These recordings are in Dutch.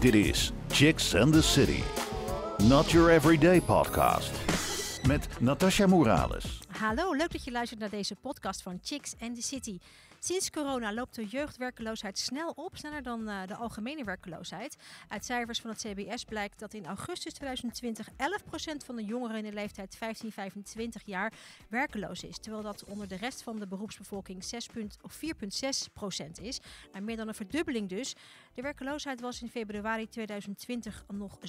Dit is Chicks and the City. Not your everyday podcast. Met Natasha Morales. Hallo, leuk dat je luistert naar deze podcast van Chicks and the City. Sinds corona loopt de jeugdwerkeloosheid snel op, sneller dan uh, de algemene werkeloosheid. Uit cijfers van het CBS blijkt dat in augustus 2020 11% van de jongeren in de leeftijd 15-25 jaar werkeloos is. Terwijl dat onder de rest van de beroepsbevolking 4,6% is. Nou, meer dan een verdubbeling dus. De werkeloosheid was in februari 2020 nog 6,3%.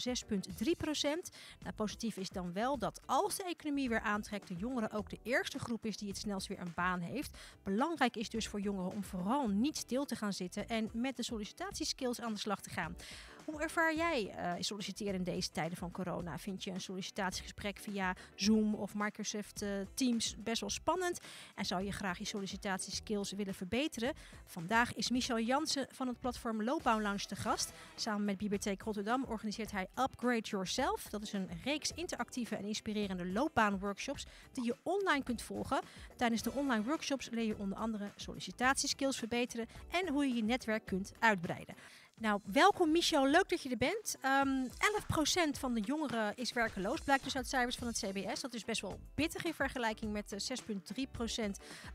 Nou, positief is dan wel dat als de economie weer aantrekt, de jongeren ook de eerste groep is die het snelst weer een baan heeft. Belangrijk is dus voor jongeren om vooral niet stil te gaan zitten en met de sollicitatieskills aan de slag te gaan. Hoe ervaar jij uh, solliciteren in deze tijden van corona? Vind je een sollicitatiegesprek via Zoom of Microsoft uh, Teams best wel spannend? En zou je graag je sollicitatieskills willen verbeteren? Vandaag is Michel Jansen van het platform Loopbouw Lounge te gast. Samen met Bibliotheek Rotterdam organiseert hij Upgrade Yourself. Dat is een reeks interactieve en inspirerende loopbaanworkshops die je online kunt volgen. Tijdens de online workshops leer je onder andere sollicitatieskills verbeteren en hoe je je netwerk kunt uitbreiden. Nou, welkom Michel, leuk dat je er bent. Um, 11% van de jongeren is werkeloos, blijkt dus uit cijfers van het CBS. Dat is best wel pittig in vergelijking met 6,3%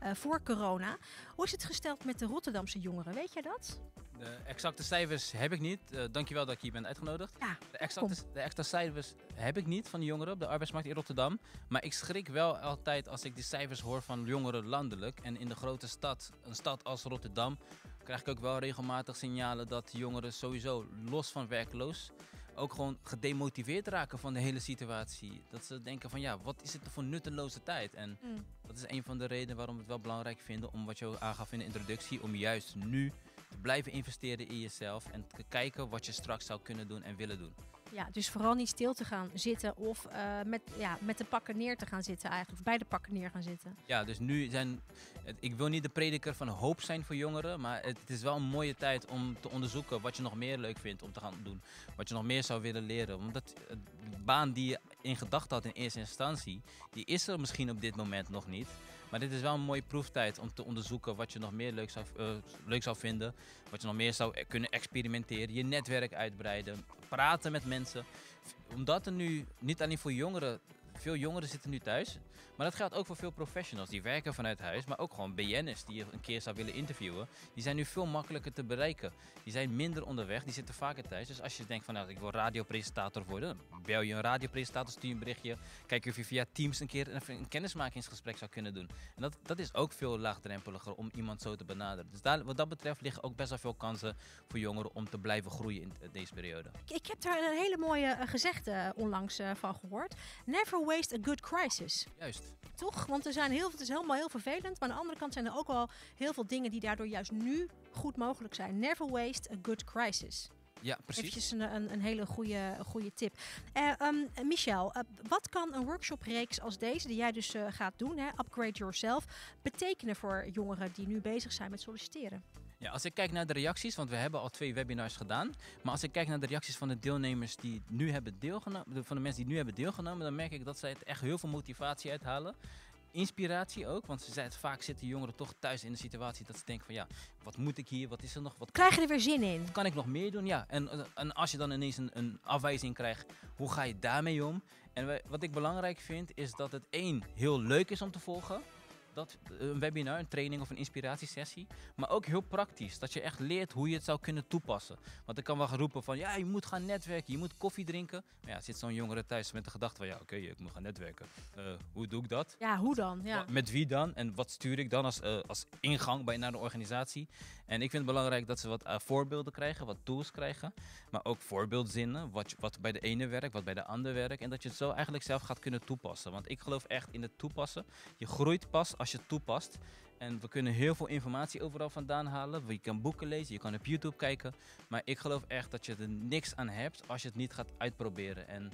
uh, voor corona. Hoe is het gesteld met de Rotterdamse jongeren, weet jij dat? De exacte cijfers heb ik niet. Uh, dankjewel dat je hier bent uitgenodigd. Ja, de, exacte, de exacte cijfers heb ik niet van de jongeren op de arbeidsmarkt in Rotterdam. Maar ik schrik wel altijd als ik die cijfers hoor van jongeren landelijk. En in de grote stad, een stad als Rotterdam, krijg ik ook wel regelmatig signalen dat jongeren sowieso los van werkloos ook gewoon gedemotiveerd raken van de hele situatie. Dat ze denken van ja, wat is het voor nutteloze tijd? En mm. dat is een van de redenen waarom we het wel belangrijk vinden om wat je aangaf in de introductie, om juist nu te blijven investeren in jezelf en te kijken wat je straks zou kunnen doen en willen doen. Ja, dus vooral niet stil te gaan zitten of uh, met, ja, met de pakken neer te gaan zitten eigenlijk. Of bij de pakken neer gaan zitten. Ja, dus nu zijn... Ik wil niet de prediker van hoop zijn voor jongeren. Maar het is wel een mooie tijd om te onderzoeken wat je nog meer leuk vindt om te gaan doen. Wat je nog meer zou willen leren. Omdat de baan die je in gedachten had in eerste instantie... Die is er misschien op dit moment nog niet. Maar dit is wel een mooie proeftijd om te onderzoeken wat je nog meer leuk zou, uh, leuk zou vinden. Wat je nog meer zou kunnen experimenteren. Je netwerk uitbreiden. Praten met mensen. Omdat er nu niet alleen voor jongeren veel jongeren zitten nu thuis. Maar dat geldt ook voor veel professionals. Die werken vanuit huis. Maar ook gewoon BN'ers die je een keer zou willen interviewen. Die zijn nu veel makkelijker te bereiken. Die zijn minder onderweg. Die zitten vaker thuis. Dus als je denkt van nou, ik wil radiopresentator worden. Dan bel je een radiopresentator, stuur je een berichtje. Kijk of je via Teams een keer een kennismakingsgesprek zou kunnen doen. En dat, dat is ook veel laagdrempeliger om iemand zo te benaderen. Dus daar, wat dat betreft liggen ook best wel veel kansen voor jongeren om te blijven groeien in deze periode. Ik heb daar een hele mooie gezegde onlangs uh, van gehoord. Never waste a good crisis. Juist. Toch? Want er zijn heel, het is helemaal heel vervelend. Maar aan de andere kant zijn er ook wel heel veel dingen die daardoor juist nu goed mogelijk zijn. Never waste a good crisis. Ja, precies. Eventjes een, een, een hele goede, goede tip. Uh, um, Michel, uh, wat kan een workshopreeks als deze, die jij dus uh, gaat doen, hè, Upgrade Yourself, betekenen voor jongeren die nu bezig zijn met solliciteren? Ja, als ik kijk naar de reacties, want we hebben al twee webinars gedaan. Maar als ik kijk naar de reacties van de deelnemers die nu hebben deelgenomen, van de mensen die nu hebben deelgenomen, dan merk ik dat zij het echt heel veel motivatie uithalen inspiratie ook. Want ze zei het, vaak zitten jongeren toch thuis in de situatie dat ze denken van ja, wat moet ik hier? Wat is er nog? Wat Krijg je er weer zin in? Kan ik nog meer doen? Ja. En, en als je dan ineens een, een afwijzing krijgt, hoe ga je daarmee om? En wat ik belangrijk vind is dat het één heel leuk is om te volgen dat, een webinar, een training of een inspiratiesessie. Maar ook heel praktisch. Dat je echt leert hoe je het zou kunnen toepassen. Want ik kan wel gaan roepen van ja, je moet gaan netwerken, je moet koffie drinken. Maar ja, zit zo'n jongere thuis met de gedachte van ja, oké, ik moet gaan netwerken. Uh, hoe doe ik dat? Ja, hoe dan? Ja. Met wie dan? En wat stuur ik dan als, uh, als ingang bij naar de organisatie? En ik vind het belangrijk dat ze wat uh, voorbeelden krijgen, wat tools krijgen. Maar ook voorbeeldzinnen, wat, wat bij de ene werkt, wat bij de ander werkt. En dat je het zo eigenlijk zelf gaat kunnen toepassen. Want ik geloof echt in het toepassen. Je groeit pas als je het toepast. En we kunnen heel veel informatie overal vandaan halen. Je kan boeken lezen, je kan op YouTube kijken. Maar ik geloof echt dat je er niks aan hebt als je het niet gaat uitproberen. En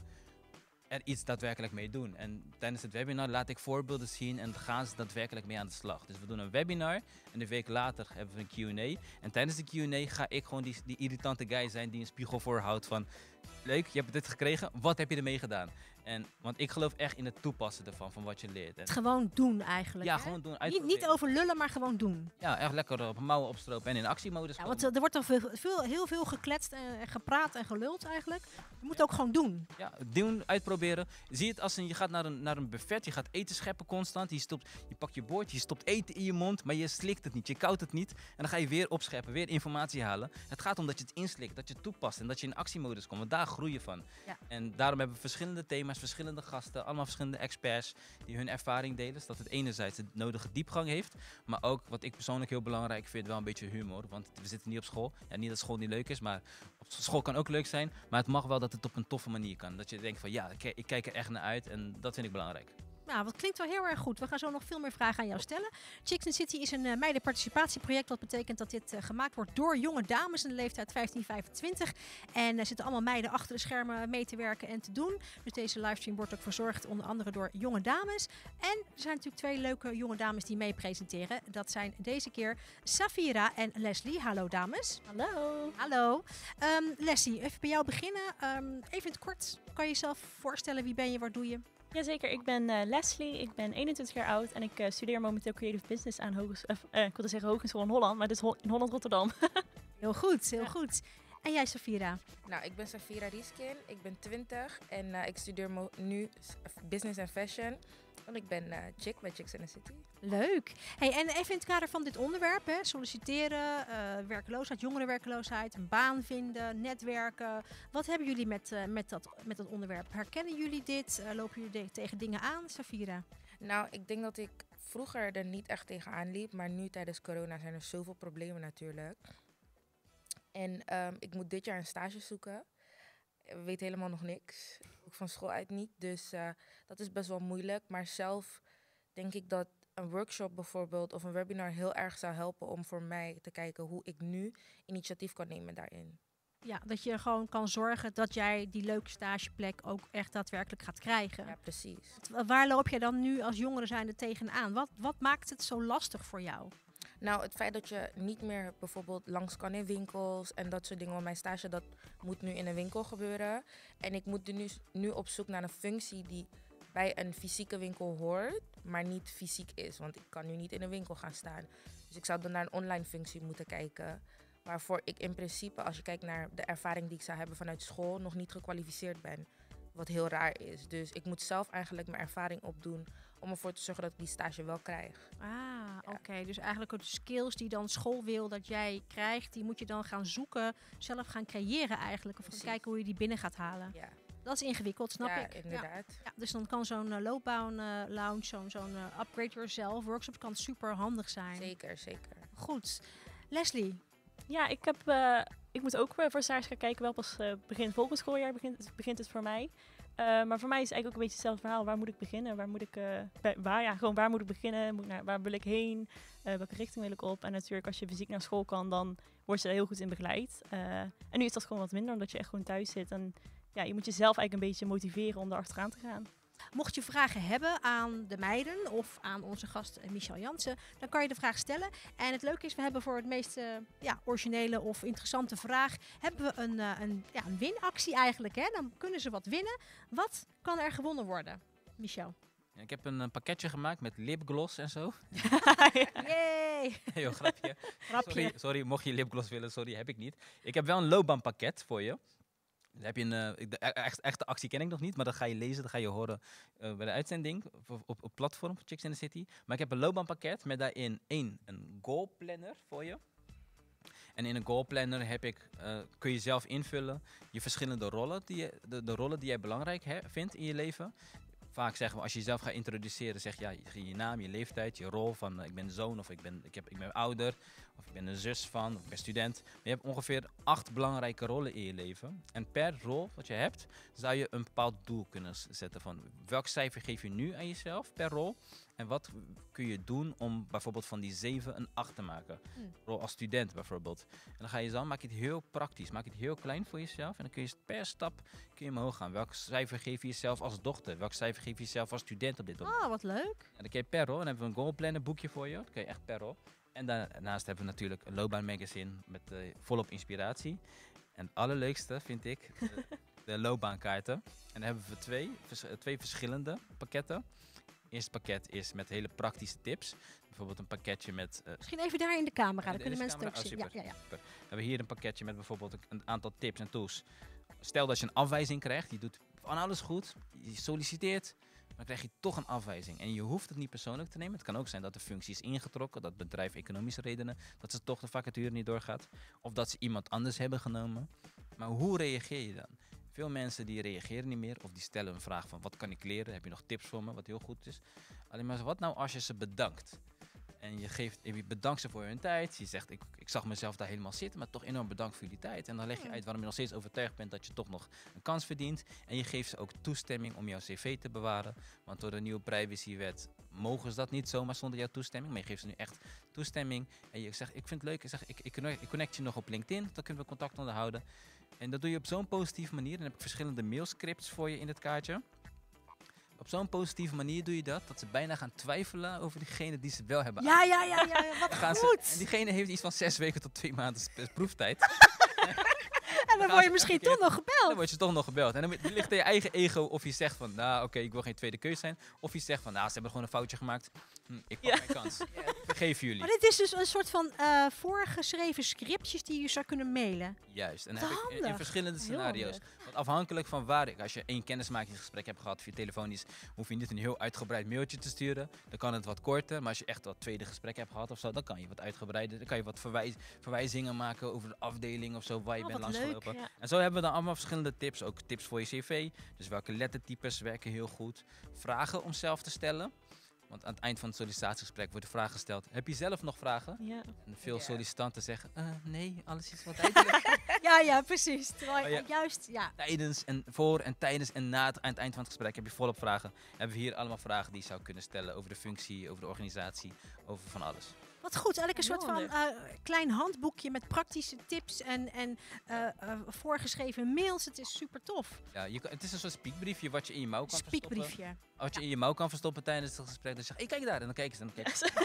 er iets daadwerkelijk mee doen. En tijdens het webinar laat ik voorbeelden zien en gaan ze daadwerkelijk mee aan de slag. Dus we doen een webinar en een week later hebben we een Q&A. En tijdens de Q&A ga ik gewoon die, die irritante guy zijn die een spiegel voorhoudt van... Leuk, je hebt dit gekregen, wat heb je ermee gedaan? En, want ik geloof echt in het toepassen ervan, van wat je leert. En, Het gewoon doen eigenlijk. ja, hè? gewoon doen. Niet, niet over lullen, maar gewoon doen. Ja, echt lekker op mouwen opstropen en in actiemodus Ja, want er wordt al veel, veel, heel veel gekletst en gepraat en geluld eigenlijk. Je moet ook gewoon doen. Ja, doen, uitproberen. Zie het als een, je gaat naar een, naar een buffet, je gaat eten scheppen constant. Je, stopt, je pakt je bord, je stopt eten in je mond, maar je slikt het niet, je koudt het niet. En dan ga je weer opscheppen, weer informatie halen. Het gaat om dat je het inslikt, dat je het toepast en dat je in actiemodus komt. Want daar groei je van. Ja. En daarom hebben we verschillende thema's, verschillende gasten, allemaal verschillende experts die hun ervaring delen. Zodat het enerzijds de nodige diepgang heeft, maar ook wat ik persoonlijk heel belangrijk vind, wel een beetje humor. Want we zitten niet op school. Ja, niet dat school niet leuk is, maar op school kan ook leuk zijn. Maar het mag wel dat het op een toffe manier kan. Dat je denkt van ja, ik, ik kijk er echt naar uit en dat vind ik belangrijk. Nou, wat klinkt wel heel erg goed. We gaan zo nog veel meer vragen aan jou stellen. Chicks in City is een uh, meidenparticipatieproject. Dat betekent dat dit uh, gemaakt wordt door jonge dames in de leeftijd 15-25. En er zitten allemaal meiden achter de schermen mee te werken en te doen. Dus deze livestream wordt ook verzorgd onder andere door jonge dames. En er zijn natuurlijk twee leuke jonge dames die mee presenteren. Dat zijn deze keer Safira en Leslie. Hallo dames. Hallo. Hallo. Um, Leslie, even bij jou beginnen. Um, even in het kort, kan je jezelf voorstellen? Wie ben je? Wat doe je? Jazeker, ik ben uh, Leslie, ik ben 21 jaar oud en ik uh, studeer momenteel Creative Business aan Hoges uh, ik wilde zeggen Hogeschool in Holland, maar dit is Ho in Holland-Rotterdam. heel goed, heel ja. goed. En jij, Safira? Nou, ik ben Safira Rieskin, ik ben 20 en uh, ik studeer nu Business en Fashion. Ik ben uh, chick bij Chicks in the City. Leuk. Hey, en even in het kader van dit onderwerp, hè, solliciteren, uh, werkloosheid, jongerenwerkloosheid, een baan vinden, netwerken. Wat hebben jullie met, uh, met, dat, met dat onderwerp? Herkennen jullie dit? lopen jullie tegen dingen aan, Safira? Nou, ik denk dat ik vroeger er niet echt tegenaan liep. Maar nu tijdens corona zijn er zoveel problemen natuurlijk. En um, ik moet dit jaar een stage zoeken. Ik weet helemaal nog niks. Ook van school uit niet. Dus uh, dat is best wel moeilijk. Maar zelf denk ik dat een workshop bijvoorbeeld of een webinar heel erg zou helpen om voor mij te kijken hoe ik nu initiatief kan nemen daarin. Ja, dat je gewoon kan zorgen dat jij die leuke stageplek ook echt daadwerkelijk gaat krijgen. Ja, precies. Waar loop je dan nu als jongere zijnde tegenaan? Wat, wat maakt het zo lastig voor jou? Nou, het feit dat je niet meer bijvoorbeeld langs kan in winkels en dat soort dingen. Want mijn stage, dat moet nu in een winkel gebeuren. En ik moet nu, nu op zoek naar een functie die bij een fysieke winkel hoort, maar niet fysiek is. Want ik kan nu niet in een winkel gaan staan. Dus ik zou dan naar een online functie moeten kijken. Waarvoor ik in principe, als je kijkt naar de ervaring die ik zou hebben vanuit school, nog niet gekwalificeerd ben. Wat heel raar is. Dus ik moet zelf eigenlijk mijn ervaring opdoen om ervoor te zorgen dat ik die stage wel krijg. Ah. Okay. Dus eigenlijk de skills die dan school wil dat jij krijgt, die moet je dan gaan zoeken, zelf gaan creëren eigenlijk. Of gaan kijken hoe je die binnen gaat halen. Ja. Dat is ingewikkeld, snap ja, ik. Inderdaad. Ja. ja. dus dan kan zo'n uh, loopbaan uh, lounge, zo'n zo'n uh, upgrade yourself workshop kan super handig zijn. Zeker, zeker. Goed. Leslie. Ja, ik heb uh, ik moet ook voor stage gaan kijken. Wel pas uh, begin volgend schooljaar begint, begint het voor mij. Uh, maar voor mij is het eigenlijk ook een beetje hetzelfde verhaal. Waar moet ik beginnen? Waar moet ik, bij, waar, ja, gewoon waar moet ik beginnen? Moet naar, waar wil ik heen? Uh, welke richting wil ik op? En natuurlijk, als je fysiek naar school kan, dan word je daar heel goed in begeleid. en nu is dat gewoon wat minder, omdat je echt gewoon thuis zit. En ja, je moet jezelf eigenlijk een beetje motiveren om daar achteraan te gaan. Mocht je vragen hebben aan de meiden of aan onze gast Michel Jansen, dan kan je de vraag stellen. En het leuke is, we hebben voor het meest uh, ja, originele of interessante vraag, hebben we een, uh, een, ja, een winactie eigenlijk. Hè? Dan kunnen ze wat winnen. Wat kan er gewonnen worden, Michel? Ik heb een, een, pakketje gemaakt met lipgloss en zo. Yay! Heel grapje. grapje. Sorry, sorry, mocht je lipgloss willen, sorry, heb ik niet. Ik heb wel een loopbaanpakket voor je. Heb je een, uh, de echt, echte actie ken ik nog niet, maar dat ga je lezen, dat ga je horen uh, bij de uitzending op, op, platform Chicks in the City. Maar ik heb een loopbaanpakket met daarin één, een goal planner voor je. En in een goal planner heb ik, uh, kun je zelf invullen je verschillende rollen, die je, de, rollen die jij belangrijk vindt in je leven. Vaak zeggen we, als je jezelf gaat introduceren, zeg je, je naam, je leeftijd, je rol van ik ben zoon of ik ben, ik, heb, ik ben ouder of ik ben een zus van of ik ben student. Maar je hebt ongeveer acht belangrijke rollen in je leven. En per rol wat je hebt, zou je een bepaald doel kunnen zetten van welk cijfer geef je nu aan jezelf per rol. En wat kun je doen om bijvoorbeeld van die 7 een 8 te maken? Hmm. Rol als student bijvoorbeeld. En dan ga je dan, maak je het heel praktisch, maak je het heel klein voor jezelf. En dan kun je per stap kun je omhoog gaan. Welk cijfer geef je jezelf als dochter? Welk cijfer geef je jezelf als student op dit moment? Ah, oh, wat leuk. En dan kun je per rol. En dan hebben we een goalplanner boekje voor je. Dan kun je echt per rol. En daarnaast hebben we natuurlijk een loopbaanmagazine met uh, volop inspiratie. En het allerleukste vind ik, de, de loopbaankaarten. En dan hebben we twee, vers- eh, twee verschillende pakketten. Het eerste pakket is met hele praktische tips. Bijvoorbeeld een pakketje met eh, Misschien even daar in de camera, dan kunnen mensen het ook zien. camera? Ja, Oh, ja, ja. we hebben hier een pakketje met bijvoorbeeld een- een aantal tips en tools. Stel dat je een afwijzing krijgt, je doet van alles goed, je solliciteert, dan krijg je toch een afwijzing. En je hoeft het niet persoonlijk te nemen. Het kan ook zijn dat de functie is ingetrokken, dat bedrijf economische redenen, dat ze toch de vacature niet doorgaat. Of dat ze iemand anders hebben genomen. Maar hoe reageer je dan? Veel mensen die reageren niet meer of die stellen een vraag van wat kan ik leren? Heb je nog tips voor me? Wat heel goed is. Alleen maar wat nou als je ze bedankt? En je, geeft, je bedankt ze voor hun tijd. Je zegt, ik, ik zag mezelf daar helemaal zitten, maar toch enorm bedankt voor jullie tijd. En dan leg je uit waarom je nog steeds overtuigd bent dat je toch nog een kans verdient. En je geeft ze ook toestemming om jouw cv te bewaren. Want door de nieuwe privacywet mogen ze dat niet zomaar zonder jouw toestemming. Maar je geeft ze nu echt toestemming. En je zegt, ik vind het leuk. Ik, zeg, ik, ik connect je nog op LinkedIn. Dan kunnen we contact onderhouden. En dat doe je op zo'n positieve manier. Dan heb ik verschillende mailscripts voor je in het kaartje. Op zo'n positieve manier doe je dat, dat ze bijna gaan twijfelen over diegene die ze wel hebben Ja, ja, ja, ja, ja, wat dan gaan ze, goed. en diegene heeft iets van zes weken tot twee maanden proeftijd. En dan word je ze misschien toch nog Dan gebeld. word je toch nog gebeld. En dan ligt aan je eigen ego of je zegt van, nou oké, ik wil geen tweede keus zijn. Of je zegt van, nou ze hebben gewoon een foutje gemaakt. Hm, ik pak Ja. mijn kans. Vergeef jullie. Maar dit is dus een soort van eh, voorgeschreven scriptjes die je zou kunnen mailen. Juist. En dan heb ik in, verschillende scenario's. Want afhankelijk van waar ik, als je één kennismakingsgesprek hebt gehad via telefonisch, hoef je niet een heel uitgebreid mailtje te sturen. Dan kan het wat korter. Maar als je echt wat tweede gesprek hebt gehad of zo, dan kan je wat uitgebreider. Dan kan je wat verwijs, verwijzingen maken over de afdeling of zo waar je Oh, bent langsgelopen. Ja. En zo hebben we dan allemaal verschillende tips. Ook tips voor je cv. Dus welke lettertypes werken heel goed. Vragen om zelf te stellen. Want aan het eind van het sollicitatiegesprek wordt de vraag gesteld. Heb je zelf nog vragen? Ja. En veel Ja. sollicitanten zeggen, "Eh, nee, alles is wat uitgelegd. Ja, ja, precies. Terwijl Oh, je ja. juist, ja. tijdens en voor en tijdens en na het, aan het eind van het gesprek heb je volop vragen. Hebben we hier allemaal vragen die je zou kunnen stellen over de functie, over de organisatie, over van alles. Wat goed, eigenlijk een Heel soort van eh, klein handboekje met praktische tips en, en eh, eh, voorgeschreven mails. Het is super tof. Ja, je kan, het is een soort spiekbriefje wat je in je mouw kan verstoppen. Spiekbriefje. Wat je in je mouw kan verstoppen tijdens het gesprek. Dus zeg, hey, kijk daar. En dan kijken ze. En dan kijken ze.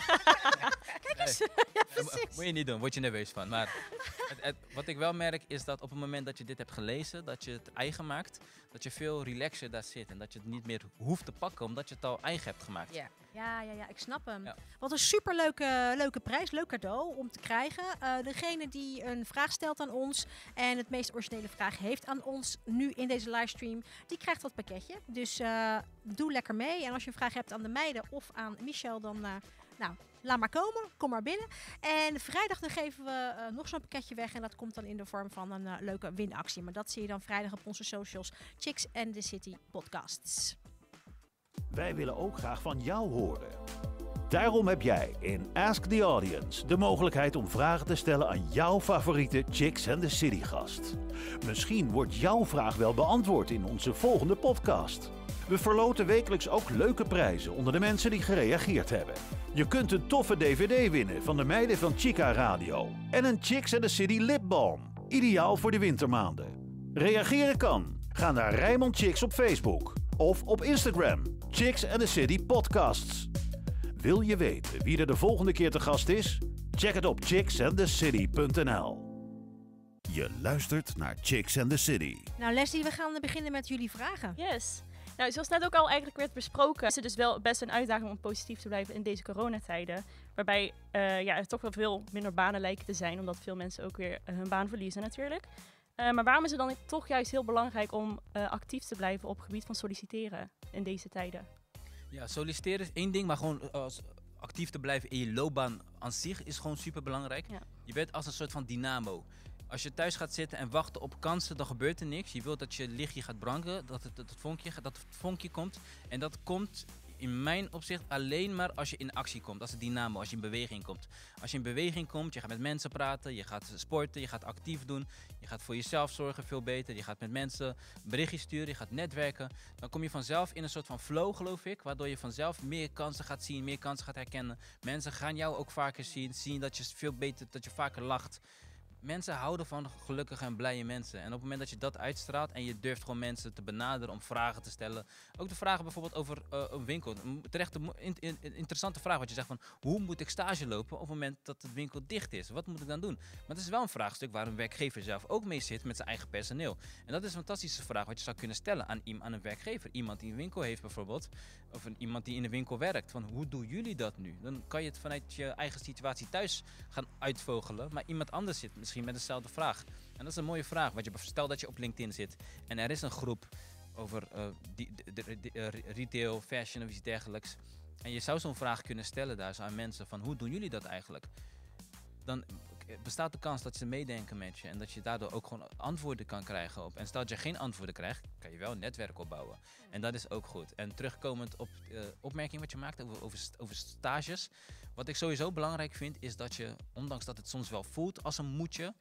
Kijk eens. Ja, precies. moet je niet doen, word je nerveus van. Maar het, het- wat ik wel merk is dat op het moment dat je dit hebt gelezen, dat je het eigen maakt, dat je veel relaxer daar zit. En dat je het niet meer hoeft te pakken, omdat je het al eigen hebt gemaakt. Ja. Ja, ja, ja, ik snap hem. Ja. Wat een superleuke leuke prijs, leuk cadeau om te krijgen. Eh, degene die een vraag stelt aan ons en het meest originele vraag heeft aan ons nu in deze livestream, die krijgt dat pakketje. Dus eh, doe lekker mee. En als je een vraag hebt aan de meiden of aan Michel, dan eh, nou, laat maar komen. Kom maar binnen. En vrijdag dan geven we nog zo'n pakketje weg. En dat komt dan in de vorm van een leuke winactie. Maar dat zie je dan vrijdag op onze socials. Chicks and the City podcasts. Wij willen ook graag van jou horen. Daarom heb jij in Ask the Audience de mogelijkheid om vragen te stellen aan jouw favoriete Chicks and the City gast. Misschien wordt jouw vraag wel beantwoord in onze volgende podcast. We verloten wekelijks ook leuke prijzen onder de mensen die gereageerd hebben. Je kunt een toffe DVD winnen van de meiden van Chica Radio en een Chicks and the City lipbalm, ideaal voor de wintermaanden. Reageren kan. Ga naar Rijmond Chicks op Facebook of op Instagram. Chicks and the City Podcasts. Wil je weten wie er de volgende keer te gast is? Check het op chicksandthecity.nl. Je luistert naar Chicks and the City. Nou Leslie, we gaan beginnen met jullie vragen. Yes. Nou, zoals net ook al eigenlijk werd besproken, is het dus wel best een uitdaging om positief te blijven in deze coronatijden. Waarbij eh, ja, er toch wel veel minder banen lijken te zijn, omdat veel mensen ook weer hun baan verliezen natuurlijk. Eh, maar waarom is het dan toch juist heel belangrijk om eh, actief te blijven op het gebied van solliciteren in deze tijden? Ja, solliciteren is één ding, maar gewoon eh, als actief te blijven in je loopbaan aan zich is gewoon super belangrijk. Ja. Je bent als een soort van dynamo. Als je thuis gaat zitten en wachten op kansen, dan gebeurt er niks. Je wilt dat je lichtje gaat branden, dat het, dat het, vonkje, dat het vonkje komt. En dat komt in mijn opzicht alleen maar als je in actie komt. Als een dynamo, als je in beweging komt. Als je in beweging komt, je gaat met mensen praten, je gaat sporten, je gaat actief doen. Je gaat voor jezelf zorgen veel beter. Je gaat met mensen berichtjes sturen, je gaat netwerken. Dan kom je vanzelf in een soort van flow, geloof ik. Waardoor je vanzelf meer kansen gaat zien, meer kansen gaat herkennen. Mensen gaan jou ook vaker zien, zien dat je veel beter, dat je vaker lacht. Mensen houden van gelukkige en blije mensen. En op het moment dat je dat uitstraalt en je durft gewoon mensen te benaderen om vragen te stellen. Ook de vragen bijvoorbeeld over eh, een winkel. Terecht een interessante vraag. Wat je zegt van hoe moet ik stage lopen op het moment dat de winkel dicht is? Wat moet ik dan doen? Maar het is wel een vraagstuk waar een werkgever zelf ook mee zit met zijn eigen personeel. En dat is een fantastische vraag wat je zou kunnen stellen aan, aan een werkgever. Iemand die een winkel heeft bijvoorbeeld. Of een, iemand die in een winkel werkt. Van hoe doen jullie dat nu? Dan kan je het vanuit je eigen situatie thuis gaan uitvogelen. Maar iemand anders zit misschien met dezelfde vraag. En dat is een mooie vraag. Want je, stel dat je op LinkedIn zit en er is een groep over eh, die, de, eh, retail, fashion of iets dergelijks. En je zou zo'n vraag kunnen stellen daar zo aan mensen van hoe doen jullie dat eigenlijk? Dan bestaat de kans dat ze meedenken met je en dat je daardoor ook gewoon antwoorden kan krijgen op. En stel dat je geen antwoorden krijgt, kan je wel een netwerk opbouwen. En dat is ook goed. En terugkomend op de opmerking wat je maakt over, over, over stages. Wat ik sowieso belangrijk vind, is dat je, ondanks dat het soms wel voelt als een moetje,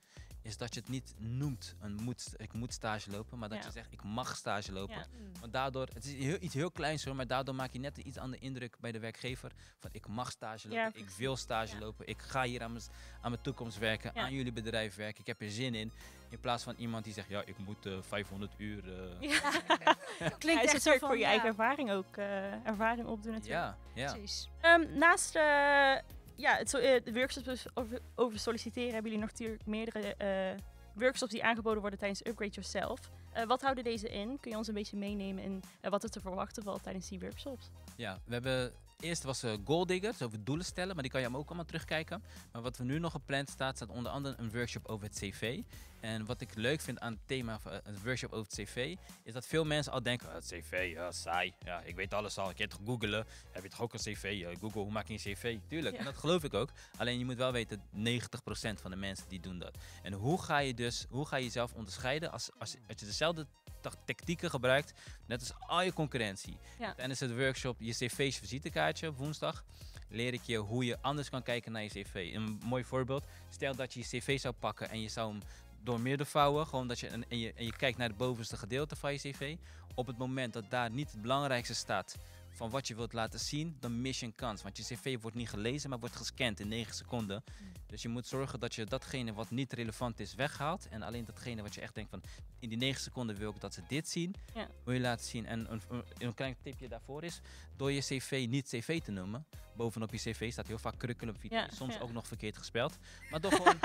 is dat je het niet noemt een moet, ik moet stage lopen, maar dat Ja. je zegt ik mag stage lopen. Ja. Want daardoor, het is heel, iets heel kleins hoor, maar daardoor maak je net een iets andere indruk bij de werkgever. Van ik mag stage lopen, Ja, ik wil stage Ja. lopen, ik ga hier aan mijn, aan mijn toekomst werken, Ja. aan jullie bedrijf werken, ik heb er zin in. In plaats van iemand die zegt, ja, ik moet eh, 500 uur. eh, Ja. Klinkt is echt het zo voor je ja, eigen ervaring ook eh, ervaring opdoen natuurlijk. ja, ja. Precies. Ehm, naast eh, ja, het, eh, de workshops over, solliciteren hebben jullie nog natuurlijk meerdere eh, workshops die aangeboden worden tijdens Upgrade Yourself. Eh, wat houden deze in? Kun je ons een beetje meenemen in wat er te verwachten valt tijdens die workshops? Ja, we hebben. Eerst was Goal Diggers over doelen stellen, maar die kan je hem ook allemaal terugkijken. Maar wat we nu nog gepland staat, staat onder andere een workshop over het CV. En wat ik leuk vind aan het thema van een workshop over het CV, is dat veel mensen al denken: "Ah, het CV, ja, saai. Ja, ik weet alles al. Ik kan toch googelen. Heb je toch ook een CV? Google, hoe maak je een CV? Tuurlijk, Ja. en dat geloof ik ook. Alleen je moet wel weten, 90% van de mensen die doen dat. En hoe ga je dus, hoe ga je jezelf onderscheiden als, als, als je dezelfde ta- tactieken gebruikt, net als al je concurrentie. Ja. Tijdens het workshop, je cv's visitekaartje op woensdag, leer ik je hoe je anders kan kijken naar je cv. Een mooi voorbeeld, stel dat je je cv zou pakken en je zou hem door midden vouwen, gewoon dat je, en, en je, en je kijkt naar het bovenste gedeelte van je cv. Op het moment dat daar niet het belangrijkste staat van wat je wilt laten zien, dan mis je een kans. Want je cv wordt niet gelezen, maar wordt gescand in 9 seconden. Dus je moet zorgen dat je datgene wat niet relevant is weghaalt. En alleen datgene wat je echt denkt van, in die 9 seconden wil ik dat ze dit zien, Ja. wil je laten zien. En een, een, een klein tipje daarvoor is, door je cv niet cv te noemen. Bovenop je cv staat heel vaak curriculum vitae, Ja, soms ja. ook nog verkeerd gespeld. Maar door gewoon,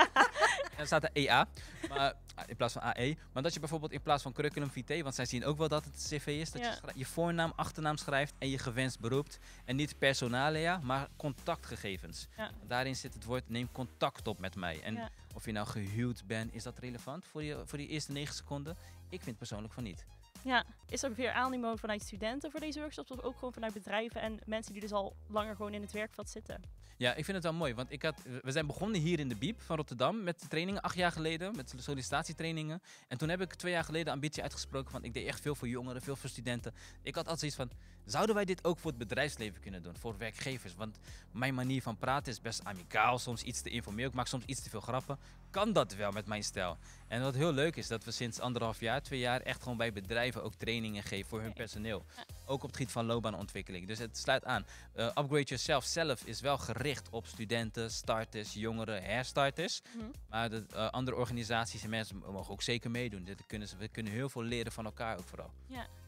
er staat er EA, maar, in plaats van AE. Maar dat je bijvoorbeeld in plaats van curriculum vitae, want zij zien ook wel dat het cv is, dat Ja. je je voornaam, achternaam schrijft en je gewenst beroept. En niet personalia, maar contactgegevens. Ja. Daarin zit het woord neem contact op met mij. En Ja. of je nou gehuwd bent, is dat relevant voor, je, voor die eerste negen seconden? Ik vind persoonlijk van niet. Ja, is er weer animo vanuit studenten voor deze workshops of ook gewoon vanuit bedrijven en mensen die dus al langer gewoon in het werkveld zitten? Ja, ik vind het wel mooi, want ik had, we zijn begonnen hier in de Biep van Rotterdam met trainingen, acht jaar geleden, met sollicitatietrainingen. En toen heb ik twee jaar geleden ambitie uitgesproken van, ik deed echt veel voor jongeren, veel voor studenten. Ik had altijd zoiets van, zouden wij dit ook voor het bedrijfsleven kunnen doen, voor werkgevers? Want mijn manier van praten is best amicaal, soms iets te informeel, ik maak soms iets te veel grappen. Kan dat wel met mijn stijl? En wat heel leuk is, dat we sinds anderhalf jaar, twee jaar, echt gewoon bij bedrijven ook trainingen geven voor hun personeel. Ja. Ook op het gebied van loopbaanontwikkeling. Dus het sluit aan. Uh, Upgrade Yourself zelf is wel gericht op studenten, starters, jongeren, herstarters. Mhm. Maar de uh, andere organisaties en mensen mogen ook zeker meedoen. Dit kunnen, ze- we kunnen heel veel leren van elkaar ook vooral.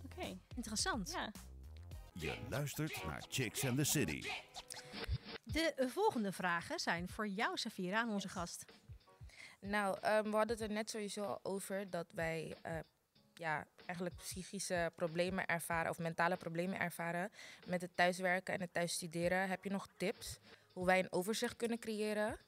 Oké, Interessant. ja. Je luistert naar Chicks and the City. De volgende vragen zijn voor jou, Safira, aan onze gast. Nou, ehm, we hadden het er net sowieso al over dat wij eh, ja, eigenlijk psychische problemen ervaren of mentale problemen ervaren met het thuiswerken en het thuisstuderen. Heb je nog tips hoe wij een overzicht kunnen creëren?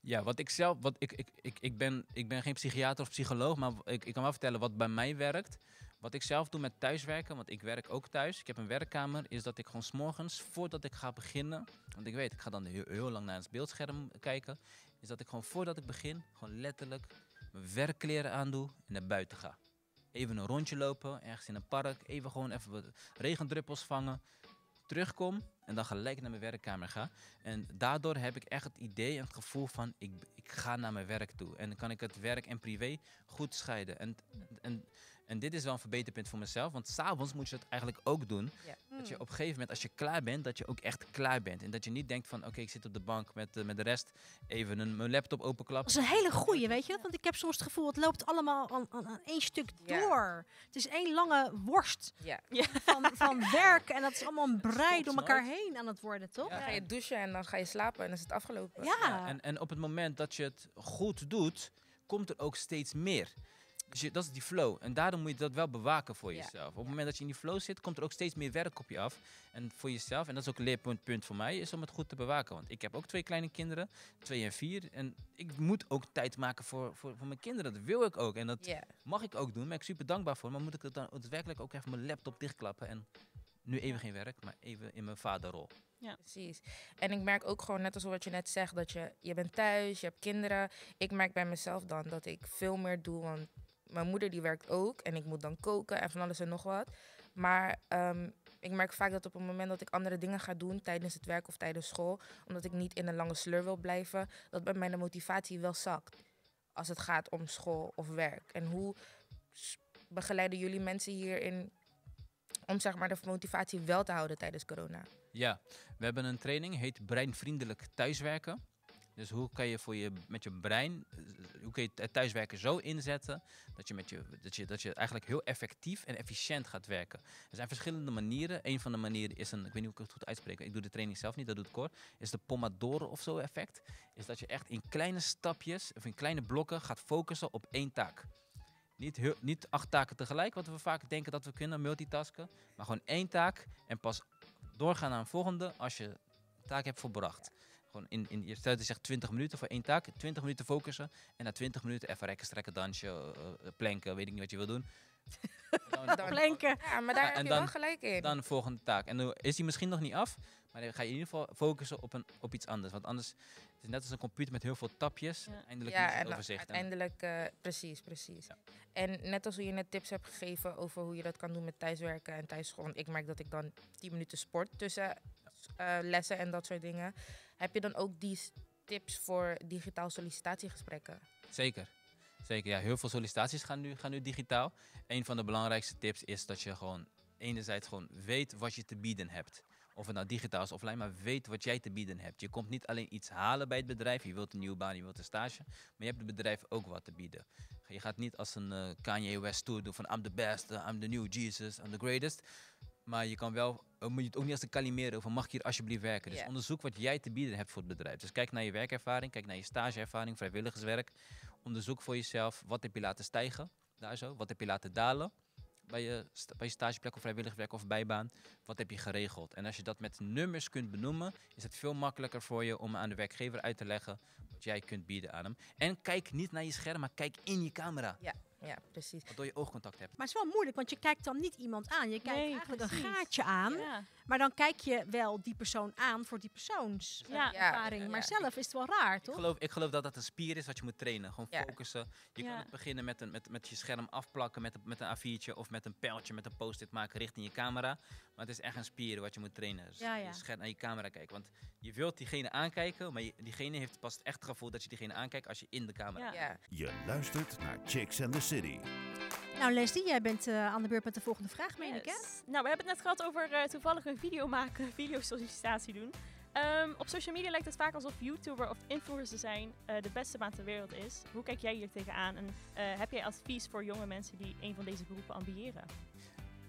Ja, wat ik zelf, wat ik, ik, ik, ik, ben, ik ben geen psychiater of psycholoog, maar ik, ik kan wel vertellen wat bij mij werkt. Wat ik zelf doe met thuiswerken, want ik werk ook thuis. Ik heb een werkkamer, is dat ik gewoon s'morgens, voordat ik ga beginnen, want ik weet, ik ga dan heel, heel lang naar het beeldscherm kijken, is dat ik gewoon voordat ik begin, gewoon letterlijk mijn werkkleren aandoe en naar buiten ga. Even een rondje lopen, ergens in een park, even gewoon even wat regendruppels vangen, terugkom en dan gelijk naar mijn werkkamer ga. En daardoor heb ik echt het idee en het gevoel van ik, ik ga naar mijn werk toe. En dan kan ik het werk en privé goed scheiden. En, en En dit is wel een verbeterpunt voor mezelf, want s'avonds moet je dat eigenlijk ook doen. Ja. Dat je Mm. op een gegeven moment, als je klaar bent, dat je ook echt klaar bent. En dat je niet denkt van, oké, ik zit op de bank met, eh, met de rest, even een, mijn laptop Dat openklappen. is een hele goeie, weet je dat? Want ik heb soms het gevoel, het loopt allemaal aan, aan, aan één stuk Ja. door. Het is één lange worst Ja. van, van werk. En dat is allemaal een brei door elkaar heen aan het worden, toch? Ja. Dan ga je douchen en dan ga je slapen en dan is het afgelopen. Ja. Ja, en, en op het moment dat je het goed doet, komt er ook steeds meer. Dus je, dat is die flow. En daarom moet je dat wel bewaken voor Ja. jezelf. Op het moment dat je in die flow zit, komt er ook steeds meer werk op je af. En voor jezelf, en dat is ook een leerpunt punt voor mij, is om het goed te bewaken. Want ik heb ook twee kleine kinderen, twee en vier. En ik moet ook tijd maken voor, voor, voor mijn kinderen. Dat wil ik ook. En dat Ja. mag ik ook doen. Daar ben ik super dankbaar voor. Maar moet ik het dan daadwerkelijk ook even mijn laptop dichtklappen. En nu even geen werk, maar even in mijn vaderrol. Precies. En ik merk ook gewoon, net als wat je net zegt, dat je, je bent thuis, je hebt kinderen. Ik merk bij mezelf dan dat ik veel meer doe, want mijn moeder die werkt ook. En ik moet dan koken en van alles en nog wat. Maar ehm, ik merk vaak dat op het moment dat ik andere dingen ga doen tijdens het werk of tijdens school, omdat ik niet in een lange sleur wil blijven, dat bij mij de motivatie wel zakt. Als het gaat om school of werk. En hoe begeleiden jullie mensen hierin om zeg maar de motivatie wel te houden tijdens corona? Ja, we hebben een training, heet breinvriendelijk thuiswerken. Dus hoe kan je voor je, met je brein, eh, hoe kun je het thuiswerken zo inzetten dat je, met je, dat, je, dat je eigenlijk heel effectief en efficiënt gaat werken. Er zijn verschillende manieren. Een van de manieren is een, ik weet niet hoe ik het goed uitspreek, ik doe de training zelf niet, dat doet Cor, is de Pomodoro of zo effect. Is dat je echt in kleine stapjes of in kleine blokken gaat focussen op één taak. Niet, niet acht taken tegelijk, wat we vaak denken dat we kunnen, multitasken. Maar gewoon één taak en pas doorgaan naar een volgende als je taak hebt volbracht. Gewoon in, in, je stelt zegt 20 minuten voor één taak, 20 minuten focussen en na 20 minuten even rekken, strekken, dansen, eh, eh, planken, weet ik niet wat je wil doen. Dan- Dan- Planken. Ja, maar daar Ja, heb je dan- wel gelijk in. dan de volgende taak. En dan is die misschien nog niet af, maar dan ga je in ieder geval focussen op, een, op iets anders. Want anders het is net als een computer met heel veel tapjes. Ja. Eindelijk ja, niet het en overzicht. Uiteindelijk, eh, precies, precies. Ja. En net als hoe je net tips hebt gegeven over hoe je dat kan doen met thuiswerken en thuisschool. Want ik merk dat ik dan 10 minuten sport tussen eh, lessen en dat soort dingen. Heb je dan ook die tips voor digitaal sollicitatiegesprekken? Zeker. Zeker, ja. Heel veel sollicitaties gaan nu, gaan nu digitaal. Een van de belangrijkste tips is dat je gewoon enerzijds gewoon weet wat je te bieden hebt. Of het nou digitaal is of offline, maar weet wat jij te bieden hebt. Je komt niet alleen iets halen bij het bedrijf. Je wilt een nieuwe baan, je wilt een stage. Maar je hebt het bedrijf ook wat te bieden. Je gaat niet als een eh, Kanye West tour doen van I'm the best, I'm the new Jesus, I'm the greatest. Maar je kan wel, eh, moet je het ook niet als een kalimeren van mag ik hier alsjeblieft werken. Dus onderzoek wat jij te bieden hebt voor het bedrijf. Dus kijk naar je werkervaring, kijk naar je stageervaring, vrijwilligerswerk. Onderzoek voor jezelf, wat heb je laten stijgen, daar zo. Wat heb je laten dalen bij je, bij je stageplek of vrijwilligerswerk of bijbaan. Wat heb je geregeld? En als je dat met nummers kunt benoemen, is het veel makkelijker voor je om aan de werkgever uit te leggen wat jij kunt bieden aan hem. En kijk niet naar je scherm, maar kijk in je camera. Ja, precies. Waardoor je oogcontact hebt. Maar het is wel moeilijk, want je kijkt dan niet iemand aan. Je kijkt Nee, eigenlijk een gaatje aan. Ja. Maar dan kijk je wel die persoon aan voor die persoons eh, Ja. ervaring. Ja. Maar zelf is het wel raar, Ik toch? geloof, ik geloof dat dat een spier is wat je moet trainen. Gewoon Ja. focussen. Je kan Ja. het beginnen met, een, met, met je scherm afplakken, met, een- met een A4'tje of met een pijltje, met een post-it maken richting je camera. Maar het is echt een spier wat je moet trainen. Dus Ja, ja. Je scherm naar je camera kijken. Want je wilt diegene aankijken, maar je- diegene heeft pas het echt gevoel dat je diegene aankijkt als je in de camera Ja. kijkt. Ja. Je luistert naar Chicks and the City. Nou, Leslie, jij bent eh, aan de beurt met de volgende vraag, meen ik, hè? Yes. Nou, we hebben het net gehad over eh, toevallig een video maken, videosollicitatie doen. Ehm, op social media lijkt het vaak alsof YouTuber of influencer zijn eh, de beste baan ter wereld is. Hoe kijk jij hier tegenaan en eh, heb jij advies voor jonge mensen die een van deze beroepen ambiëren?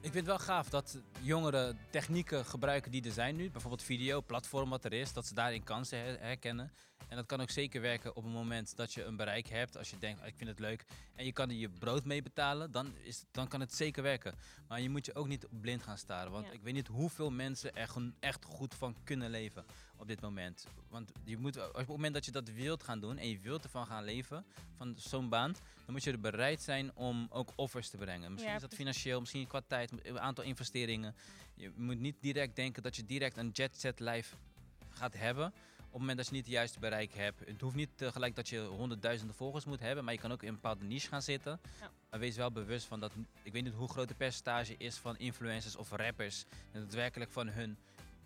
Ik vind het wel gaaf dat jongeren technieken gebruiken die er zijn nu. Bijvoorbeeld video, platform wat er is. Dat ze daarin kansen her- herkennen. En dat kan ook zeker werken op het moment dat je een bereik hebt. Als je denkt, "Ah, ik vind het leuk. En je kan er je brood mee betalen. Dan, is, dan kan het zeker werken. Maar je moet je ook niet blind gaan staren. Want Ja. ik weet niet hoeveel mensen er echt goed van kunnen leven op dit moment. Want je moet, op het moment dat je dat wilt gaan doen. En je wilt ervan gaan leven. Van zo'n baan. Dan moet je er bereid zijn om ook offers te brengen. Misschien Ja, is dat financieel, misschien qua tijd, een aantal investeringen. Je moet niet direct denken dat je direct een jet set life gaat hebben. Op het moment dat je niet het juiste bereik hebt. Het hoeft niet tegelijk dat je honderdduizenden volgers moet hebben, maar je kan ook in een bepaalde niche gaan zitten. Ja. Maar wees wel bewust van dat. Ik weet niet hoe groot de percentage is van influencers of rappers. En daadwerkelijk van hun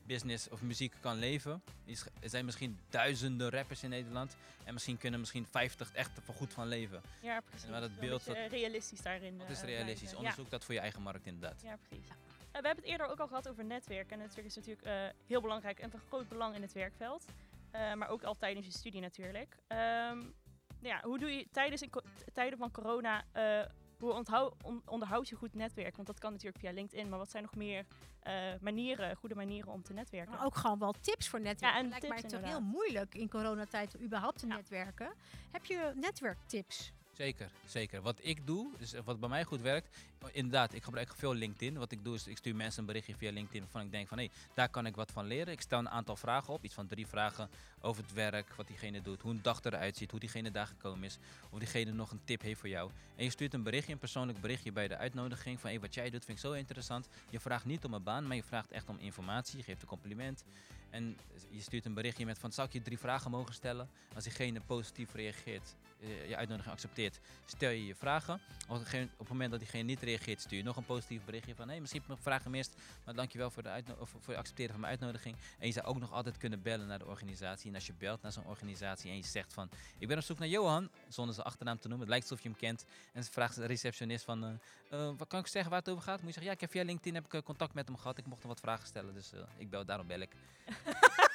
business of muziek kan leven. Is- Er zijn misschien duizenden rappers in Nederland. En misschien kunnen misschien 50 echt er goed van leven. Ja, precies. En waar dat beeld eh, realistisch daarin. Dat is eh, realistisch. blijven. Onderzoek dat voor je eigen markt inderdaad. Ja, ja precies. Eh, we hebben het eerder ook al gehad over netwerk. En netwerk is natuurlijk eh, heel belangrijk en van groot belang in het werkveld. Eh, maar ook al tijdens je studie natuurlijk. Ehm, nou ja, hoe doe je tijdens tijden van corona, eh, hoe onthou, on- onderhoud je goed netwerk? Want dat kan natuurlijk via LinkedIn. Maar wat zijn nog meer eh, manieren, goede manieren om te netwerken? Maar ook gewoon wel tips voor netwerken. en Het lijkt tips mij toch heel moeilijk in coronatijd überhaupt te Ja. netwerken. Heb je netwerktips? Zeker, zeker. Wat ik doe, dus wat bij mij goed werkt, inderdaad, ik gebruik veel LinkedIn. Wat ik doe is, ik stuur mensen een berichtje via LinkedIn waarvan ik denk van, hé, daar kan ik wat van leren. Ik stel een aantal vragen op, iets van drie vragen over het werk, wat diegene doet, hoe een dag eruit ziet, hoe diegene daar gekomen is, of diegene nog een tip heeft voor jou. En je stuurt een berichtje, een persoonlijk berichtje bij de uitnodiging van, hé, wat jij doet vind ik zo interessant. Je vraagt niet om een baan, maar je vraagt echt om informatie, je geeft een compliment. En je stuurt een berichtje met van, zou ik je drie vragen mogen stellen? Als diegene positief reageert, je uitnodiging accepteert, stel je je vragen. Op het, moment dat diegene niet reageert, stuur je nog een positief berichtje van... hé, misschien heb ik nog vragen gemist, maar dankjewel voor, de of voor het accepteren van mijn uitnodiging. En je zou ook nog altijd kunnen bellen naar de organisatie. En als je belt naar zo'n organisatie en je zegt van... ik ben op zoek naar Johan, zonder zijn achternaam te noemen. Het lijkt alsof je hem kent. En ze vraagt de receptionist van... eh, eh, wat kan ik zeggen waar het over gaat? Moet je zeggen, ja, ik heb via LinkedIn heb ik, eh, contact met hem gehad. Ik mocht hem wat vragen stellen, dus eh, ik bel, daarom bel ik.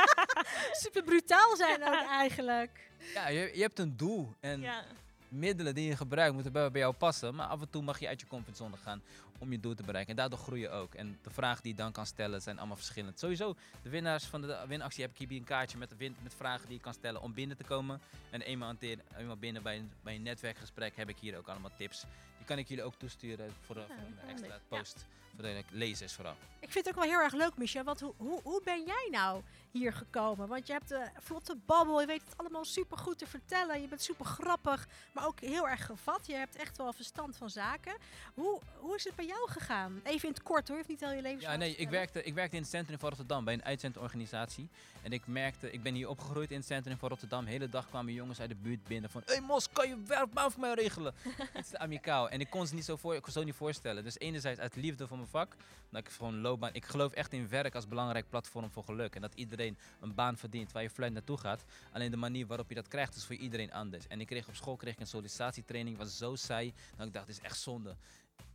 Super brutaal zijn ook eigenlijk. Ja, je, je hebt een doel. En ja. middelen die je gebruikt moeten bij, bij jou passen. Maar af en toe mag je uit je comfortzone gaan om je doel te bereiken. En daardoor groei je ook. En de vragen die je dan kan stellen zijn allemaal verschillend. Sowieso, de winnaars van de winactie heb ik hier een kaartje met, de win, met vragen die je kan stellen om binnen te komen. En eenmaal, hanteer- eenmaal binnen bij een, bij een netwerkgesprek heb ik hier ook allemaal tips. Die kan ik jullie ook toesturen voor, voor een extra post. Voor de lezers vooral. Ik vind het ook wel heel erg leuk, Michel. Want hoe, hoe, hoe ben jij nou hier gekomen? Want je hebt een vlotte babbel. Je weet het allemaal super goed te vertellen. Je bent super grappig, maar ook heel erg gevat. Je hebt echt wel verstand van zaken. Hoe, hoe is het bij jou gegaan? Even in het kort hoor. Je niet al je leven Ja, nee, ik werkte, ik werkte in het centrum van Rotterdam bij een uitzendorganisatie. En ik merkte, ik ben hier opgegroeid in het centrum van Rotterdam. De hele dag kwamen jongens uit de buurt binnen van... Hé hey Mos, kan je werkbaan voor mij regelen? Het is amicaal. En ik kon ze niet zo, voor, ik kon zo niet voorstellen. Dus enerzijds uit liefde voor mijn vak. Dat ik gewoon loopbaan... Ik geloof echt in werk als belangrijk platform voor geluk. En dat iedereen een baan verdient waar je fluit naartoe gaat. Alleen de manier waarop je dat krijgt is voor iedereen anders. En ik kreeg op school kreeg ik een sollicitatietraining. was zo saai. Dat ik dacht, dit is echt zonde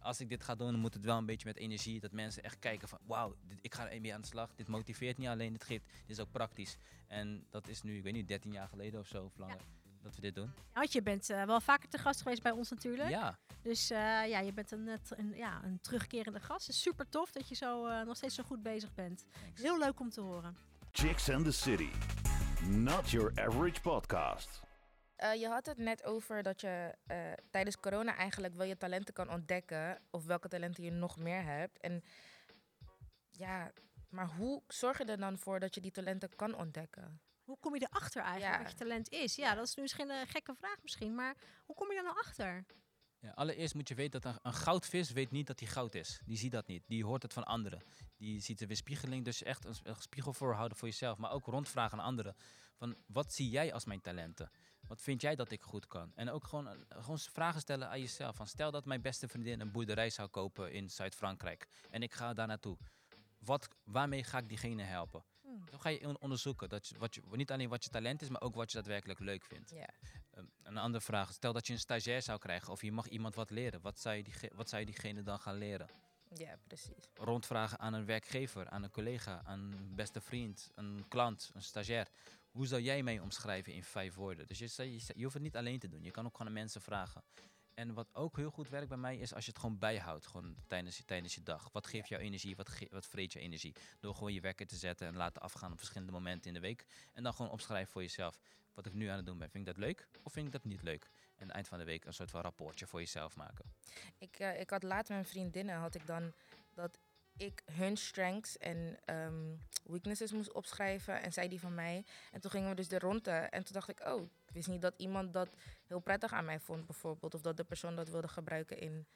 als ik dit ga doen, dan moet het wel een beetje met energie. Dat mensen echt kijken van, wauw, ik ga er mee aan de slag. Dit motiveert niet alleen, dit, geeft, dit is ook praktisch. En dat is nu, ik weet niet, 13 jaar geleden of zo, of langer, dat we dit doen. Want je bent eh, wel vaker te gast geweest bij ons natuurlijk. Ja, Dus eh, ja, je bent een, een, ja, een terugkerende gast. Het is super tof dat je zo, eh, nog steeds zo goed bezig bent. thanks. Heel leuk om te horen. Chicks and the City. Not your average podcast. Eh, je had het net over dat je eh, tijdens corona eigenlijk wel je talenten kan ontdekken. Of welke talenten je nog meer hebt. En ja, maar hoe zorg je er dan voor dat je die talenten kan ontdekken? Hoe kom je erachter eigenlijk Ja. wat je talent is? Ja, dat is nu misschien een gekke vraag misschien, maar hoe kom je daar nou achter? Ja, allereerst moet je weten dat een, een goudvis weet niet dat hij goud is. Die ziet dat niet. Die hoort het van anderen. Die ziet de weerspiegeling. Dus echt een, een spiegel voorhouden voor jezelf. Maar ook rondvragen aan anderen. Van wat zie jij als mijn talenten? Wat vind jij dat ik goed kan? En ook gewoon, gewoon vragen stellen aan jezelf. Van stel dat mijn beste vriendin een boerderij zou kopen in Zuid-Frankrijk. En ik ga daar naartoe. Wat, waarmee ga ik diegene helpen? Hmm. Dan ga je on- onderzoeken. Dat je, wat je, niet alleen wat je talent is, maar ook wat je daadwerkelijk leuk vindt. Ja. Um, een andere vraag. Stel dat je een stagiair zou krijgen of je mag iemand wat leren. Wat zou je, diege- wat zou je diegene dan gaan leren? Ja, precies. Rondvragen aan een werkgever, aan een collega, aan een beste vriend, een klant, een stagiair. Hoe zou jij mij omschrijven in vijf woorden? Dus je, je, je hoeft het niet alleen te doen. Je kan ook gewoon aan mensen vragen. En wat ook heel goed werkt bij mij is als je het gewoon bijhoudt gewoon tijdens, je- tijdens je dag. Wat geeft jou energie? Wat, ge- wat vreet je energie? Door gewoon je wekker te zetten en laten afgaan op verschillende momenten in de week. En dan gewoon opschrijven voor jezelf. Wat ik nu aan het doen ben. Vind ik dat leuk of vind ik dat niet leuk? En aan het eind van de week een soort van rapportje voor jezelf maken. Ik, eh, ik had laat met mijn vriendinnen, had ik dan dat ik hun strengths en ehm, weaknesses moest opschrijven en zij die van mij. En toen gingen we dus de ronde en toen dacht ik, oh, ik wist niet dat iemand dat heel prettig aan mij vond bijvoorbeeld. Of dat de persoon dat wilde gebruiken in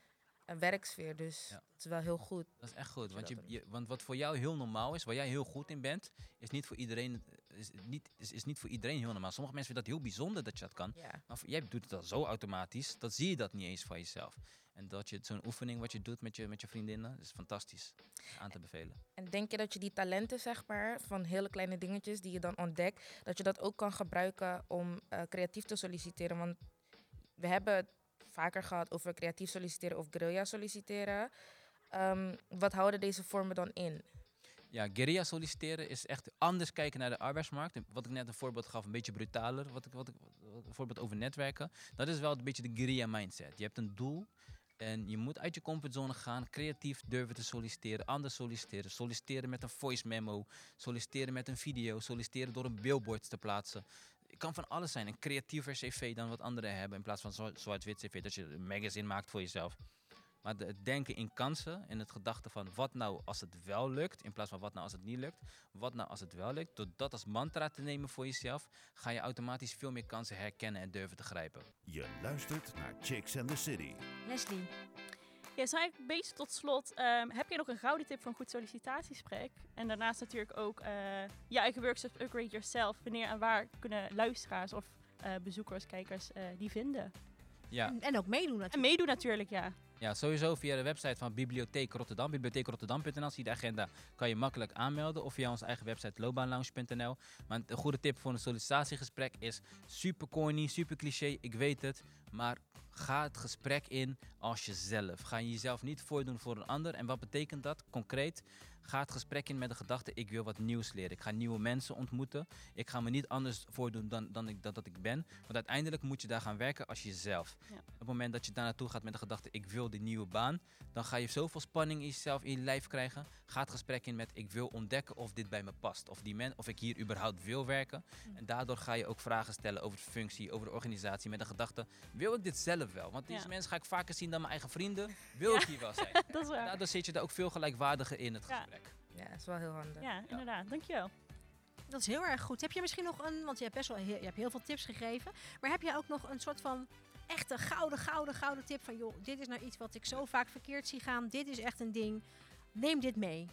een werksfeer. Dus Ja. het is wel heel goed. Dat is echt goed. Want, je, want wat voor jou heel normaal is, waar jij heel goed in bent, is niet voor iedereen, is niet, is, is niet voor iedereen heel normaal. Sommige mensen vinden dat heel bijzonder dat je dat kan. Ja. Maar voor- jij doet het al zo automatisch, dat zie je dat niet eens van jezelf. En dat je zo'n oefening wat je doet met je, met je vriendinnen, is fantastisch. Aan te bevelen. En denk je dat je die talenten, zeg maar, van hele kleine dingetjes die je dan ontdekt, dat je dat ook kan gebruiken om eh, creatief te solliciteren? Want we hebben het vaker gehad over creatief solliciteren of guerrilla solliciteren. Ehm, wat houden deze vormen dan in? Ja, guerrilla solliciteren is echt anders kijken naar de arbeidsmarkt. Wat ik net een voorbeeld gaf, een beetje brutaler. Wat ik, wat ik, wat- een voorbeeld over netwerken. Dat is wel een beetje de guerrilla mindset. Je hebt een doel en je moet uit je comfortzone gaan. Creatief durven te solliciteren, anders solliciteren. Solliciteren met een voice memo. Solliciteren met een video. Solliciteren door een billboard te plaatsen. Het kan van alles zijn. Een creatiever cv dan wat anderen hebben. In plaats van zwart-wit cv. Dat je een magazine maakt voor jezelf. Maar het denken in kansen en het gedachte van wat nou als het wel lukt, in plaats van wat nou als het niet lukt, wat nou als het wel lukt, door dat als mantra te nemen voor jezelf, ga je automatisch veel meer kansen herkennen en durven te grijpen. Je luistert naar Chicks and the City. Leslie, Ja, eigenlijk een beetje tot slot. ehm, heb je nog een gouden tip voor een goed sollicitatiegesprek? En daarnaast natuurlijk ook eh, je eigen workshops Upgrade Yourself. Wanneer en waar kunnen luisteraars of eh, bezoekers, kijkers eh, die vinden? Ja, en, en ook meedoen En natuurlijk. meedoen natuurlijk, ja. Ja, sowieso via de website van Bibliotheek Rotterdam, bibliotheekrotterdam.nl, zie je de agenda, kan je makkelijk aanmelden. Of via onze eigen website loopbaanlounge.nl. Maar een goede tip voor een sollicitatiegesprek is super corny, super cliché, ik weet het. Maar ga het gesprek in als jezelf. Ga je jezelf niet voordoen voor een ander. En wat betekent dat concreet? Ga het gesprek in met de gedachte, ik wil wat nieuws leren. Ik ga nieuwe mensen ontmoeten. Ik ga me niet anders voordoen dan, dan ik, dat, dat ik ben. Want uiteindelijk moet je daar gaan werken als jezelf. Ja. Op het moment dat je daar naartoe gaat met de gedachte, ik wil die nieuwe baan. Dan ga je zoveel spanning in jezelf, in je lijf krijgen. Ga het gesprek in met, ik wil ontdekken of dit bij me past. Of, die men, of ik hier überhaupt wil werken. Mm. En daardoor ga je ook vragen stellen over de functie, over de organisatie. Met de gedachte, wil ik dit zelf wel? Want deze Ja. mensen ga ik vaker zien dan mijn eigen vrienden. Wil Ja. ik hier wel zijn? Dat is waar. Daardoor zit je daar ook veel gelijkwaardiger in het Ja. Ja, dat is wel heel handig. Ja, inderdaad. Dankjewel. Dat is heel erg goed. Heb je misschien nog een, want je hebt best wel heel, je hebt heel veel tips gegeven, maar heb jij ook nog een soort van echte gouden, gouden, gouden tip van joh, dit is nou iets wat ik zo vaak verkeerd zie gaan, dit is echt een ding, neem dit mee.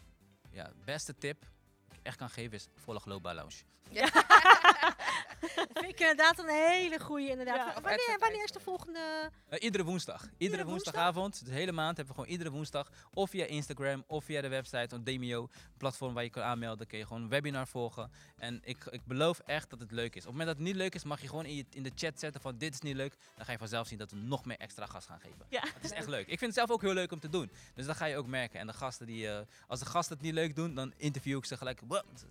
Ja, beste tip die ik echt kan geven is volg Global Lounge. vind ik inderdaad een hele goede inderdaad. Ja. Wanneer, wanneer is de volgende? Eh, iedere woensdag. Iedere, Iedere woensdagavond. De hele maand hebben we gewoon iedere woensdag. Of via Instagram of via de website van Demio. Een platform waar je kan aanmelden. Kun je gewoon een webinar volgen. En ik, ik beloof echt dat het leuk is. Op het moment dat het niet leuk is, mag je gewoon in, je, in de chat zetten van dit is niet leuk. Dan ga je vanzelf zien dat we nog meer extra gas gaan geven. Ja. Het is echt leuk. Ik vind het zelf ook heel leuk om te doen. Dus dat ga je ook merken. En de gasten die, eh, als de gasten het niet leuk doen, dan interview ik ze gelijk.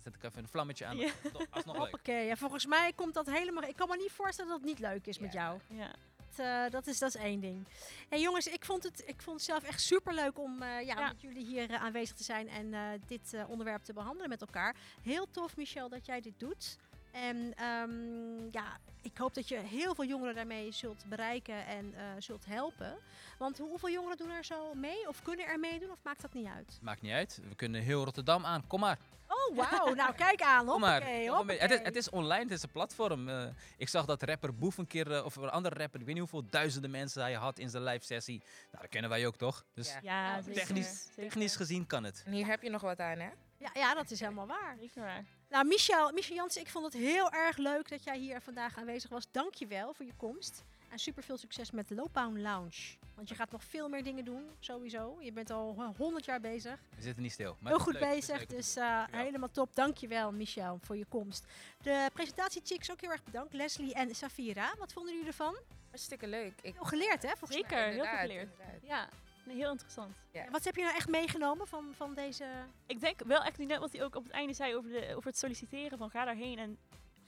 Zet ik even een vlammetje aan. Ja. Alsnog leuk. Oké, ja, volgens mij komt dat helemaal. Ik kan me niet voorstellen dat het niet leuk is met jou. Ja. Dat, eh, dat, is, dat is één ding. Hey jongens, ik vond het, ik vond het zelf echt super leuk om eh, ja, Ja. met jullie hier eh, aanwezig te zijn en dit onderwerp te behandelen met elkaar. Heel tof, Michel, dat jij dit doet. En ehm, ja, ik hoop dat je heel veel jongeren daarmee zult bereiken en eh, zult helpen. Want hoe- hoeveel jongeren doen er zo mee? Of kunnen er meedoen? Of maakt dat niet uit? Maakt niet uit. We kunnen heel Rotterdam aan. Kom maar. Oh, wauw. nou, kijk aan. Kom maar. Hoppakee, Kom maar mee. Het, is, het is online, het is een platform. Eh, ik zag dat rapper Boef een keer, eh, of een andere rapper, ik weet niet hoeveel duizenden mensen hij had in zijn live sessie. Nou, dat kennen wij ook toch? Dus Ja. Technisch, Zeker. technisch gezien kan het. En hier heb je nog wat aan, hè? Ja, ja, dat is helemaal waar. Zeker waar. Nou, Michel, Michel Jansen, ik vond het heel erg leuk dat jij hier vandaag aanwezig was. Dank je wel voor je komst. En super veel succes met de Loopbaan Lounge. Want je gaat nog veel meer dingen doen, sowieso. Je bent al 100 jaar bezig. We zitten niet stil. Maar heel goed leuk, bezig, leuk dus eh, Dankjewel. helemaal top. Dank je wel, Michel, voor je komst. De presentatiechicks ook heel erg bedankt. Leslie en Safira, wat vonden jullie ervan? Hartstikke leuk. Ik, Veel geleerd, hè, volgens Zeker, mij. heel veel Inderdaad, geleerd. inderdaad. Ja, heel interessant. Ja. Wat heb je nou echt meegenomen van, van deze... Ik denk wel echt net wat hij ook op het einde zei over, de, over het solliciteren. Van ga daarheen en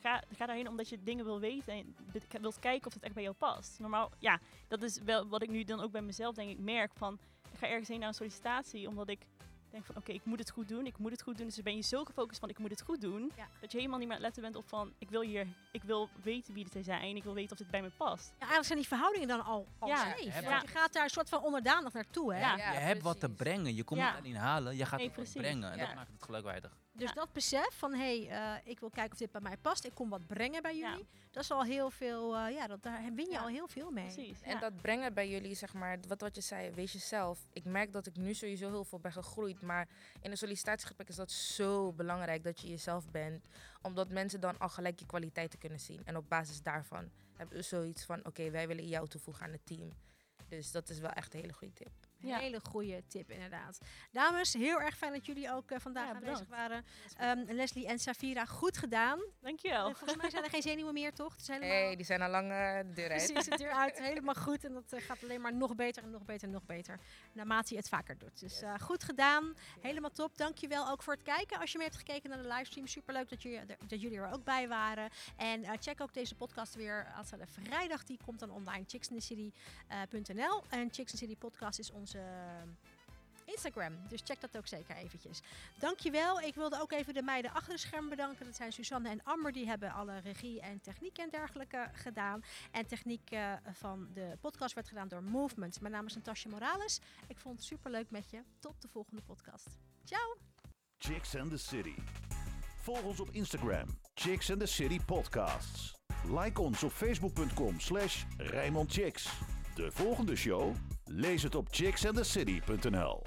ga, ga daarheen omdat je dingen wil weten en wilt kijken of het echt bij jou past. Normaal, ja, dat is wel wat ik nu dan ook bij mezelf denk ik merk van, ik ga ergens heen naar een sollicitatie omdat ik denk van oké, ik moet het goed doen, ik moet het goed doen. Dus dan ben je zo gefocust van ik moet het goed doen, Ja. dat je helemaal niet meer aan het letten bent op van ik wil hier, ik wil weten wie dit zijn, ik wil weten of dit bij me past. Ja, eigenlijk zijn die verhoudingen dan al, al Ja, safe. Want je- gaat daar een soort van onderdanig naartoe, hè? Ja. je hebt wat te brengen. Je komt Ja. niet alleen halen, je gaat Nee, het brengen. En Ja. dat maakt het gelijkwaardig. Dus Ja. dat besef van, hé, hey, eh, ik wil kijken of dit bij mij past. Ik kom wat brengen bij Ja. jullie. Dat is al heel veel, eh, ja, dat, daar win je Ja. al heel veel mee. Precies. En ja. dat brengen bij jullie, zeg maar, wat, wat je zei, wees jezelf. Ik merk dat ik nu sowieso heel veel ben gegroeid. Maar in een sollicitatiegesprek is dat zo belangrijk dat je jezelf bent. Omdat mensen dan al gelijk je kwaliteiten kunnen zien. En op basis daarvan hebben we zoiets van, oké, wij willen jou toevoegen aan het team. Dus dat is wel echt een hele goede tip. Ja. Hele goede tip, inderdaad. Dames, heel erg fijn dat jullie ook eh, vandaag Ja, aanwezig waren. Ehm, Leslie en Safira, goed gedaan. Dankjewel. Eh, volgens mij zijn er geen zenuwen meer, toch? Is helemaal... hey, die zijn al lang eh, de deur uit. Precies, het eruit. Helemaal goed. En dat gaat alleen maar nog beter en nog beter en nog beter. Naarmate je het vaker doet. Dus eh, goed gedaan. Helemaal top. Dankjewel ook voor het kijken. Als je mee hebt gekeken naar de livestream. Superleuk dat jullie, er- dat jullie er ook bij waren. En check ook deze podcast weer aanstaande vrijdag. Die komt dan online. chicksinthecity.nl En Chicks City podcast is onze... eh, Instagram, dus check dat ook zeker eventjes. Dankjewel. Ik wilde ook even de meiden achter de scherm bedanken. Dat zijn Suzanne en Amber. Die hebben alle regie en techniek en dergelijke gedaan. En techniek eh, van de podcast werd gedaan door Movement. Mijn naam is Natasja Morales. Ik vond het superleuk met je. Tot de volgende podcast. Ciao! Chicks and the City. Volg ons op Instagram, Chicks and the City Podcasts. Like ons op facebook.com slash. De volgende show? Lees het op chicksandthecity.nl